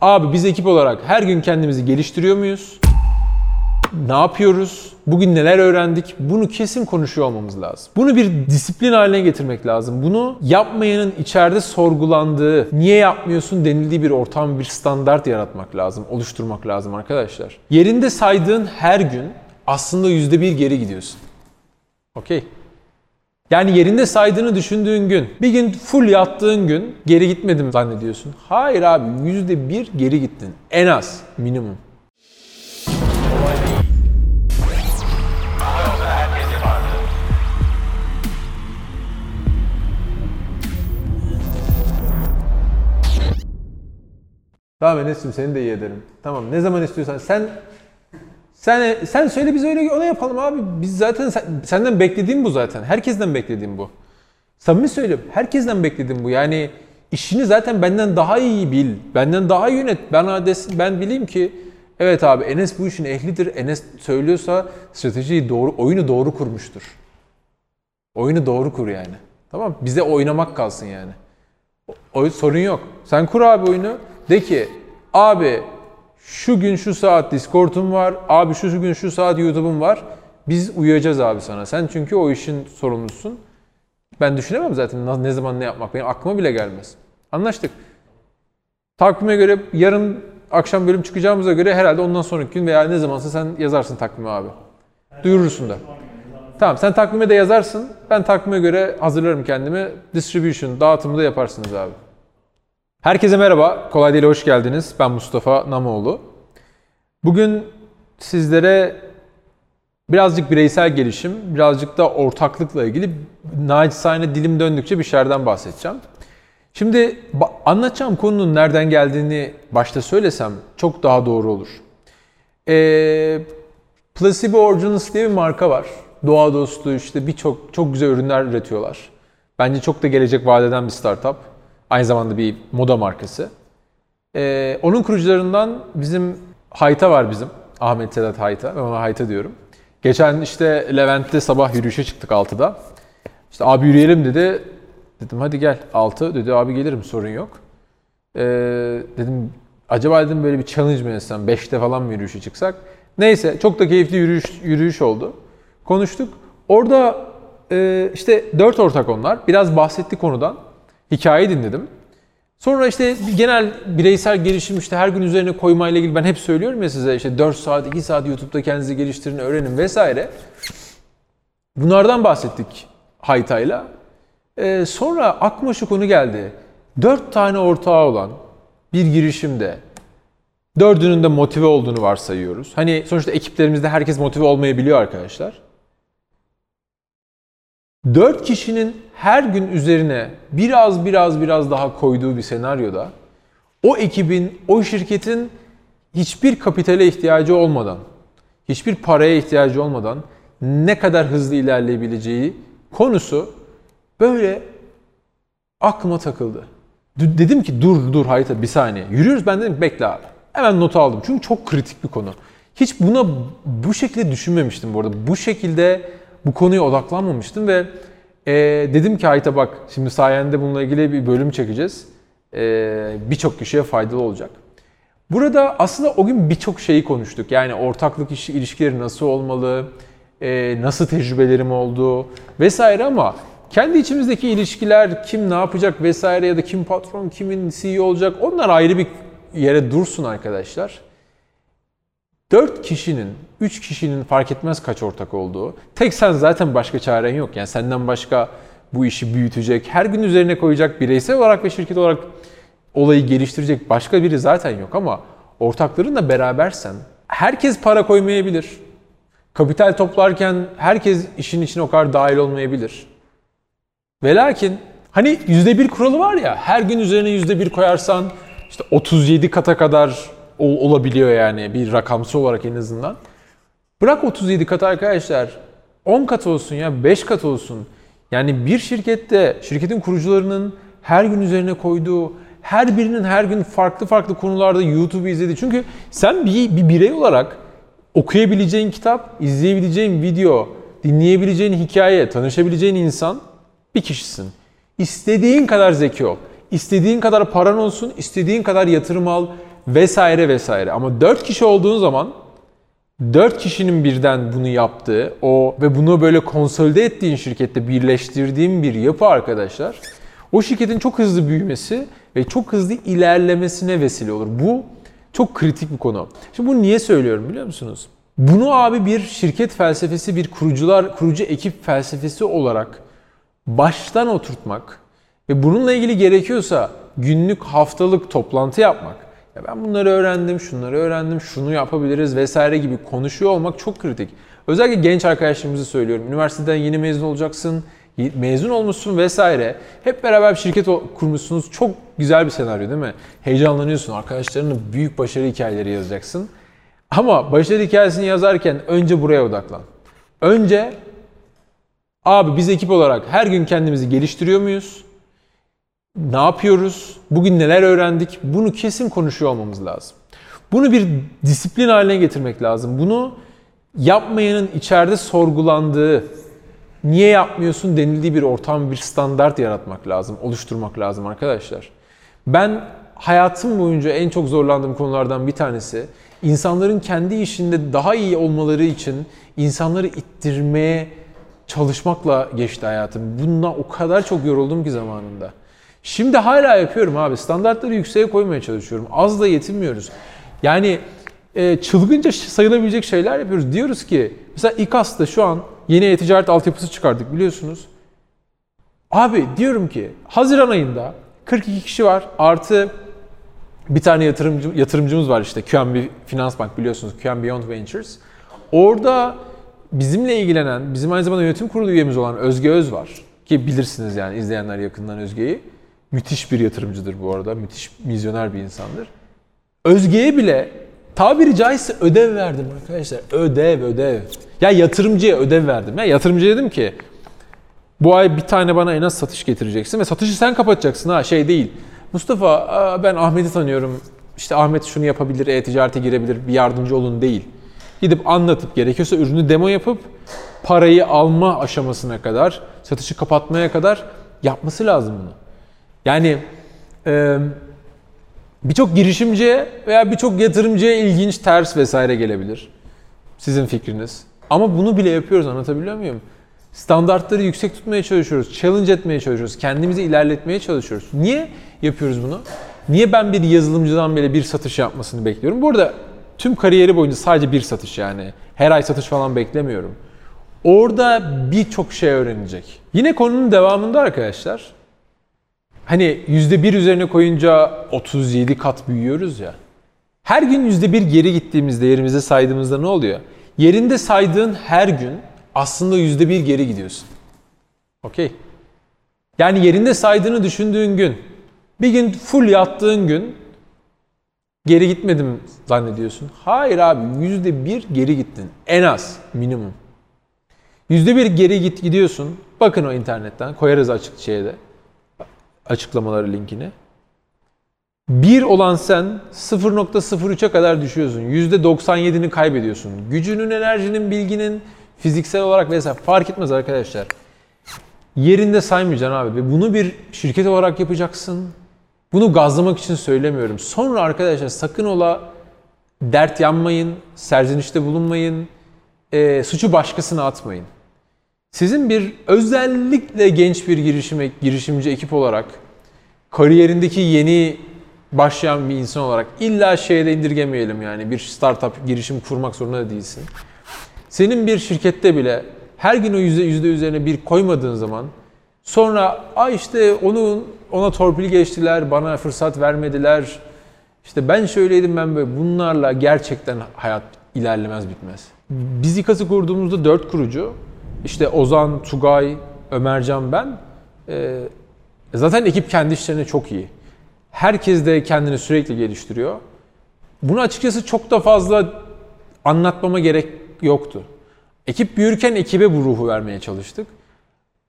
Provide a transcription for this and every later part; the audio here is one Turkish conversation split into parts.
Abi biz ekip olarak her gün kendimizi geliştiriyor muyuz? Ne yapıyoruz? Bugün neler öğrendik? Bunu kesin konuşuyor olmamız lazım. Bunu bir disiplin haline getirmek lazım. Bunu yapmayanın içeride sorgulandığı, niye yapmıyorsun denildiği bir ortam, bir standart yaratmak lazım, oluşturmak lazım arkadaşlar. Yerinde saydığın her gün aslında yüzde bir geri gidiyorsun. Okey. Yani yerinde saydığını düşündüğün gün, bir gün full yattığın gün geri gitmedim zannediyorsun. Hayır abi yüzde bir geri gittin. En az, minimum. Tamam Enes'cim seni de iyi ederim. Tamam ne zaman istiyorsan sen sen sen söyle biz öyle ona yapalım abi. Biz zaten sen- senden beklediğim bu zaten. Herkesten beklediğim bu. Samimi söylüyorum. Herkesten beklediğim bu. Yani işini zaten benden daha iyi bil. Benden daha iyi yönet. Ben desin, ben bileyim ki evet abi Enes bu işin ehlidir. Enes söylüyorsa stratejiyi doğru, oyunu doğru kurmuştur. Oyunu doğru kur yani. Tamam Bize oynamak kalsın yani. O sorun yok. Sen kur abi oyunu. De ki abi şu gün şu saat Discord'um var. Abi şu gün şu saat YouTube'um var. Biz uyuyacağız abi sana. Sen çünkü o işin sorumlusun. Ben düşünemem zaten ne zaman ne yapmak. Benim aklıma bile gelmez. Anlaştık. Takvime göre yarın akşam bölüm çıkacağımıza göre herhalde ondan sonraki gün veya ne zamansa sen yazarsın takvime abi. Duyurursun da. Tamam sen takvime de yazarsın. Ben takvime göre hazırlarım kendimi. Distribution, dağıtımı da yaparsınız abi. Herkese merhaba. Kolay değil hoş geldiniz. Ben Mustafa Namoğlu. Bugün sizlere birazcık bireysel gelişim, birazcık da ortaklıkla ilgili naçizane dilim döndükçe bir şeylerden bahsedeceğim. Şimdi anlatacağım konunun nereden geldiğini başta söylesem çok daha doğru olur. Ee, Placebo Originals diye bir marka var. Doğa dostu işte birçok çok güzel ürünler üretiyorlar. Bence çok da gelecek vaat eden bir startup. Aynı zamanda bir moda markası. Ee, onun kurucularından bizim Hayta var bizim. Ahmet Sedat Hayta. Ben ona Hayta diyorum. Geçen işte Levent'te sabah yürüyüşe çıktık 6'da. İşte abi yürüyelim dedi. Dedim hadi gel 6. Dedi abi gelirim sorun yok. Ee, dedim acaba dedim böyle bir challenge mi etsem 5'te falan mı yürüyüşe çıksak? Neyse çok da keyifli yürüyüş, yürüyüş oldu. Konuştuk. Orada e, işte dört ortak onlar. Biraz bahsetti konudan. Hikayeyi dinledim. Sonra işte genel bireysel gelişim işte her gün üzerine koymayla ilgili ben hep söylüyorum ya size işte 4 saat 2 saat YouTube'da kendinizi geliştirin, öğrenin vesaire. Bunlardan bahsettik Hayta'yla. Ee, sonra aklıma şu konu geldi. 4 tane ortağı olan bir girişimde dördünün de motive olduğunu varsayıyoruz. Hani sonuçta ekiplerimizde herkes motive olmayabiliyor arkadaşlar. 4 kişinin her gün üzerine biraz biraz biraz daha koyduğu bir senaryoda o ekibin, o şirketin hiçbir kapitale ihtiyacı olmadan, hiçbir paraya ihtiyacı olmadan ne kadar hızlı ilerleyebileceği konusu böyle aklıma takıldı. D- dedim ki dur dur Hayta bir saniye. Yürüyoruz ben dedim bekle abi. Hemen notu aldım çünkü çok kritik bir konu. Hiç buna bu şekilde düşünmemiştim bu arada. Bu şekilde bu konuya odaklanmamıştım ve e, dedim ki Hayta bak şimdi sayende bununla ilgili bir bölüm çekeceğiz. E, birçok kişiye faydalı olacak. Burada aslında o gün birçok şeyi konuştuk. Yani ortaklık işi, ilişkileri nasıl olmalı, e, nasıl tecrübelerim oldu vesaire ama kendi içimizdeki ilişkiler kim ne yapacak vesaire ya da kim patron, kimin CEO olacak onlar ayrı bir yere dursun arkadaşlar. 4 kişinin, 3 kişinin fark etmez kaç ortak olduğu. Tek sen zaten başka çaren yok. Yani senden başka bu işi büyütecek, her gün üzerine koyacak bireysel olarak ve şirket olarak olayı geliştirecek başka biri zaten yok ama ortaklarınla berabersen herkes para koymayabilir. Kapital toplarken herkes işin içine o kadar dahil olmayabilir. Ve lakin hani %1 kuralı var ya her gün üzerine %1 koyarsan işte 37 kata kadar ol- olabiliyor yani bir rakamsal olarak en azından. Bırak 37 kat arkadaşlar 10 kat olsun ya 5 kat olsun. Yani bir şirkette şirketin kurucularının her gün üzerine koyduğu her birinin her gün farklı farklı konularda YouTube izlediği. Çünkü sen bir, bir birey olarak okuyabileceğin kitap, izleyebileceğin video, dinleyebileceğin hikaye, tanışabileceğin insan bir kişisin. İstediğin kadar zeki ol. İstediğin kadar paran olsun, istediğin kadar yatırım al. Vesaire vesaire. Ama 4 kişi olduğun zaman 4 kişinin birden bunu yaptığı o ve bunu böyle konsolide ettiğin şirkette birleştirdiğin bir yapı arkadaşlar. O şirketin çok hızlı büyümesi ve çok hızlı ilerlemesine vesile olur. Bu çok kritik bir konu. Şimdi bunu niye söylüyorum biliyor musunuz? Bunu abi bir şirket felsefesi, bir kurucular, kurucu ekip felsefesi olarak baştan oturtmak ve bununla ilgili gerekiyorsa günlük, haftalık toplantı yapmak. Ya ben bunları öğrendim, şunları öğrendim, şunu yapabiliriz vesaire gibi konuşuyor olmak çok kritik. Özellikle genç arkadaşlarımızı söylüyorum. Üniversiteden yeni mezun olacaksın, mezun olmuşsun vesaire. Hep beraber bir şirket kurmuşsunuz. Çok güzel bir senaryo değil mi? Heyecanlanıyorsun. Arkadaşlarınla büyük başarı hikayeleri yazacaksın. Ama başarı hikayesini yazarken önce buraya odaklan. Önce abi biz ekip olarak her gün kendimizi geliştiriyor muyuz? Ne yapıyoruz? Bugün neler öğrendik? Bunu kesin konuşuyor olmamız lazım. Bunu bir disiplin haline getirmek lazım. Bunu yapmayanın içeride sorgulandığı, niye yapmıyorsun denildiği bir ortam, bir standart yaratmak lazım, oluşturmak lazım arkadaşlar. Ben hayatım boyunca en çok zorlandığım konulardan bir tanesi insanların kendi işinde daha iyi olmaları için insanları ittirmeye çalışmakla geçti hayatım. Bununla o kadar çok yoruldum ki zamanında. Şimdi hala yapıyorum abi. Standartları yükseğe koymaya çalışıyorum. Az da yetinmiyoruz. Yani e, çılgınca sayılabilecek şeyler yapıyoruz. Diyoruz ki mesela İKAS'ta şu an yeni e-ticaret altyapısı çıkardık biliyorsunuz. Abi diyorum ki Haziran ayında 42 kişi var artı bir tane yatırımcı, yatırımcımız var işte QNB Finans Bank biliyorsunuz QNB Beyond Ventures. Orada bizimle ilgilenen, bizim aynı zamanda yönetim kurulu üyemiz olan Özge Öz var. Ki bilirsiniz yani izleyenler yakından Özge'yi. Müthiş bir yatırımcıdır bu arada. Müthiş vizyoner bir insandır. Özge'ye bile tabiri caizse ödev verdim arkadaşlar. Ödev, ödev. Ya yatırımcıya ödev verdim. Ya yatırımcıya dedim ki bu ay bir tane bana en az satış getireceksin ve satışı sen kapatacaksın ha şey değil. Mustafa ben Ahmet'i tanıyorum. İşte Ahmet şunu yapabilir, e-ticarete girebilir, bir yardımcı olun değil. Gidip anlatıp gerekiyorsa ürünü demo yapıp parayı alma aşamasına kadar, satışı kapatmaya kadar yapması lazım bunu. Yani e, birçok girişimciye veya birçok yatırımcıya ilginç, ters vesaire gelebilir. Sizin fikriniz. Ama bunu bile yapıyoruz anlatabiliyor muyum? Standartları yüksek tutmaya çalışıyoruz, challenge etmeye çalışıyoruz, kendimizi ilerletmeye çalışıyoruz. Niye yapıyoruz bunu? Niye ben bir yazılımcıdan bile bir satış yapmasını bekliyorum? Burada tüm kariyeri boyunca sadece bir satış yani. Her ay satış falan beklemiyorum. Orada birçok şey öğrenecek. Yine konunun devamında arkadaşlar. Hani %1 üzerine koyunca 37 kat büyüyoruz ya. Her gün %1 geri gittiğimizde, yerimize saydığımızda ne oluyor? Yerinde saydığın her gün aslında %1 geri gidiyorsun. Okey. Yani yerinde saydığını düşündüğün gün, bir gün full yattığın gün geri gitmedim zannediyorsun. Hayır abi %1 geri gittin. En az minimum. %1 geri git gidiyorsun. Bakın o internetten koyarız açık şeyde açıklamaları linkini. 1 olan sen 0.03'e kadar düşüyorsun. %97'ni kaybediyorsun. Gücünün, enerjinin, bilginin fiziksel olarak vesaire fark etmez arkadaşlar. Yerinde saymayacaksın abi ve bunu bir şirket olarak yapacaksın. Bunu gazlamak için söylemiyorum. Sonra arkadaşlar sakın ola dert yanmayın, serzenişte bulunmayın, e, suçu başkasına atmayın. Sizin bir özellikle genç bir girişime, girişimci ekip olarak kariyerindeki yeni başlayan bir insan olarak illa şeyde indirgemeyelim yani bir startup girişim kurmak zorunda da değilsin. Senin bir şirkette bile her gün o yüzde yüzde üzerine bir koymadığın zaman sonra ay işte onu ona torpil geçtiler, bana fırsat vermediler. İşte ben şöyleydim ben böyle. Bunlarla gerçekten hayat ilerlemez bitmez. Biz İKAS'ı kurduğumuzda dört kurucu işte Ozan, Tugay, Ömercan ben. E, zaten ekip kendi işlerine çok iyi. Herkes de kendini sürekli geliştiriyor. Bunu açıkçası çok da fazla anlatmama gerek yoktu. Ekip büyürken ekibe bu ruhu vermeye çalıştık.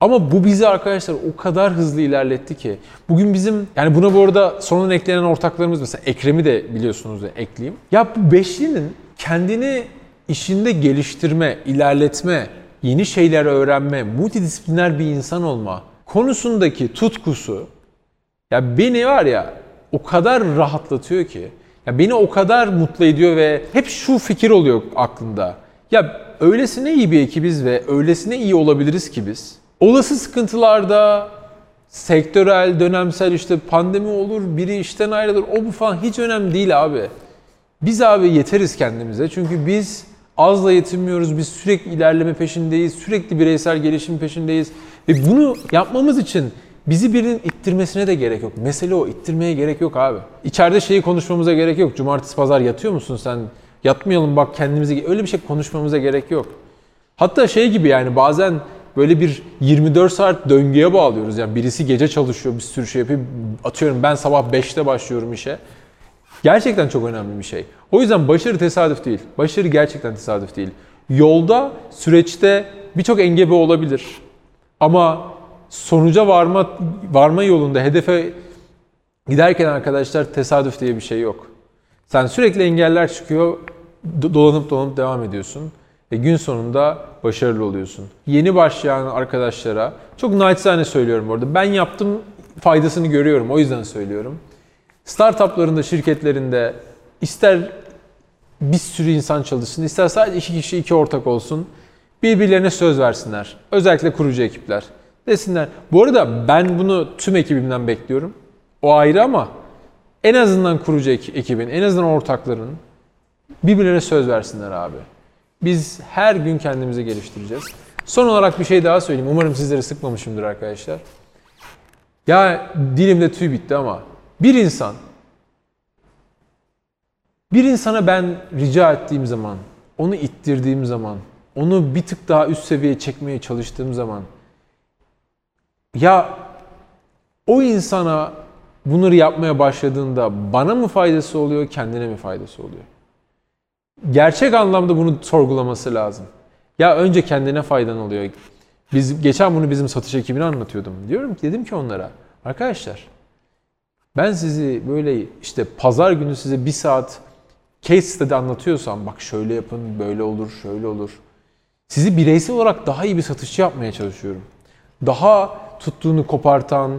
Ama bu bizi arkadaşlar o kadar hızlı ilerletti ki. Bugün bizim yani buna bu arada sonun eklenen ortaklarımız mesela Ekrem'i de biliyorsunuz da ekleyeyim. Ya bu beşlinin kendini işinde geliştirme, ilerletme, yeni şeyler öğrenme, multidisipliner bir insan olma konusundaki tutkusu ya beni var ya o kadar rahatlatıyor ki. Ya beni o kadar mutlu ediyor ve hep şu fikir oluyor aklında. Ya öylesine iyi bir ekibiz ve öylesine iyi olabiliriz ki biz. Olası sıkıntılarda sektörel, dönemsel işte pandemi olur, biri işten ayrılır, o bu falan hiç önemli değil abi. Biz abi yeteriz kendimize çünkü biz azla yetinmiyoruz, biz sürekli ilerleme peşindeyiz, sürekli bireysel gelişim peşindeyiz. Ve bunu yapmamız için bizi birinin ittirmesine de gerek yok. Mesele o, ittirmeye gerek yok abi. İçeride şeyi konuşmamıza gerek yok. Cumartesi, pazar yatıyor musun sen? Yatmayalım bak kendimize, öyle bir şey konuşmamıza gerek yok. Hatta şey gibi yani bazen böyle bir 24 saat döngüye bağlıyoruz. Yani birisi gece çalışıyor, bir sürü şey yapıyor. Atıyorum ben sabah 5'te başlıyorum işe. Gerçekten çok önemli bir şey. O yüzden başarı tesadüf değil. Başarı gerçekten tesadüf değil. Yolda, süreçte birçok engebe olabilir. Ama sonuca varma varma yolunda hedefe giderken arkadaşlar tesadüf diye bir şey yok. Sen sürekli engeller çıkıyor, dolanıp dolanıp devam ediyorsun ve gün sonunda başarılı oluyorsun. Yeni başlayan arkadaşlara çok naçizane söylüyorum orada. Ben yaptım faydasını görüyorum o yüzden söylüyorum. Startuplarında, şirketlerinde ister bir sürü insan çalışsın, ister sadece iki kişi, iki ortak olsun. Birbirlerine söz versinler. Özellikle kurucu ekipler. Desinler. Bu arada ben bunu tüm ekibimden bekliyorum. O ayrı ama en azından kurucu ekibin, en azından ortakların birbirlerine söz versinler abi. Biz her gün kendimizi geliştireceğiz. Son olarak bir şey daha söyleyeyim. Umarım sizleri sıkmamışımdır arkadaşlar. Ya dilimde tüy bitti ama bir insan bir insana ben rica ettiğim zaman, onu ittirdiğim zaman, onu bir tık daha üst seviyeye çekmeye çalıştığım zaman ya o insana bunları yapmaya başladığında bana mı faydası oluyor, kendine mi faydası oluyor? Gerçek anlamda bunu sorgulaması lazım. Ya önce kendine faydan oluyor. Biz geçen bunu bizim satış ekibine anlatıyordum. Diyorum ki dedim ki onlara arkadaşlar ben sizi böyle işte pazar günü size bir saat case study anlatıyorsam bak şöyle yapın, böyle olur, şöyle olur. Sizi bireysel olarak daha iyi bir satışçı yapmaya çalışıyorum. Daha tuttuğunu kopartan,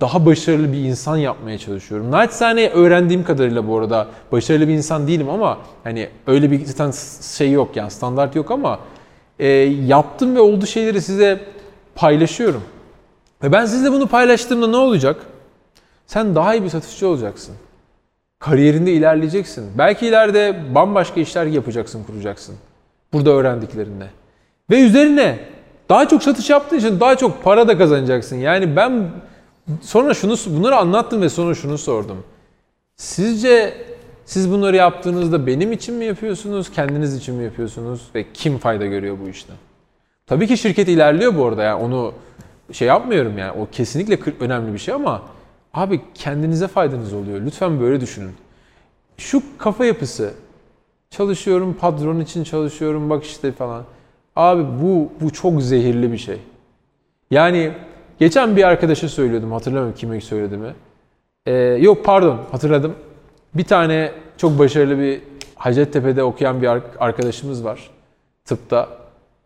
daha başarılı bir insan yapmaya çalışıyorum. Naçizane öğrendiğim kadarıyla bu arada başarılı bir insan değilim ama hani öyle bir zaten şey yok yani standart yok ama e, yaptım ve oldu şeyleri size paylaşıyorum. Ve ben sizle bunu paylaştığımda ne olacak? Sen daha iyi bir satışçı olacaksın. Kariyerinde ilerleyeceksin. Belki ileride bambaşka işler yapacaksın, kuracaksın. Burada öğrendiklerinle. Ve üzerine daha çok satış yaptığın için daha çok para da kazanacaksın. Yani ben sonra şunu bunları anlattım ve sonra şunu sordum. Sizce siz bunları yaptığınızda benim için mi yapıyorsunuz, kendiniz için mi yapıyorsunuz ve kim fayda görüyor bu işten? Tabii ki şirket ilerliyor bu arada yani onu şey yapmıyorum yani o kesinlikle önemli bir şey ama abi kendinize faydanız oluyor. Lütfen böyle düşünün. Şu kafa yapısı çalışıyorum patron için çalışıyorum bak işte falan. Abi bu bu çok zehirli bir şey. Yani geçen bir arkadaşa söylüyordum hatırlamıyorum kime söylediğimi. Ee, yok pardon hatırladım. Bir tane çok başarılı bir Hacettepe'de okuyan bir arkadaşımız var. Tıpta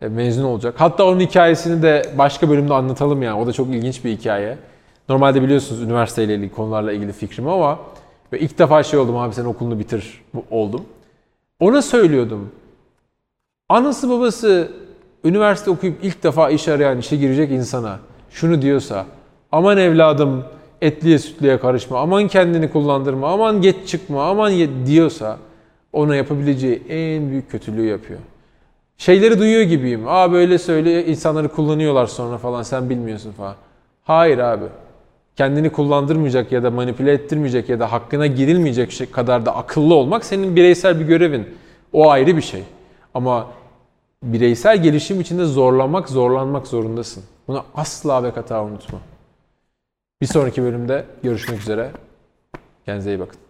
e, mezun olacak. Hatta onun hikayesini de başka bölümde anlatalım yani. O da çok ilginç bir hikaye. Normalde biliyorsunuz üniversiteyle ilgili konularla ilgili fikrim ama ve ilk defa şey oldum abi sen okulunu bitir oldum. Ona söylüyordum. Anası babası üniversite okuyup ilk defa iş arayan, işe girecek insana şunu diyorsa aman evladım etliye sütlüye karışma, aman kendini kullandırma, aman geç çıkma, aman diyorsa ona yapabileceği en büyük kötülüğü yapıyor. Şeyleri duyuyor gibiyim. Aa böyle söyle insanları kullanıyorlar sonra falan sen bilmiyorsun falan. Hayır abi. Kendini kullandırmayacak ya da manipüle ettirmeyecek ya da hakkına girilmeyecek şey kadar da akıllı olmak senin bireysel bir görevin. O ayrı bir şey. Ama bireysel gelişim içinde zorlamak, zorlanmak zorundasın. Bunu asla ve kata unutma. Bir sonraki bölümde görüşmek üzere. Kendinize iyi bakın.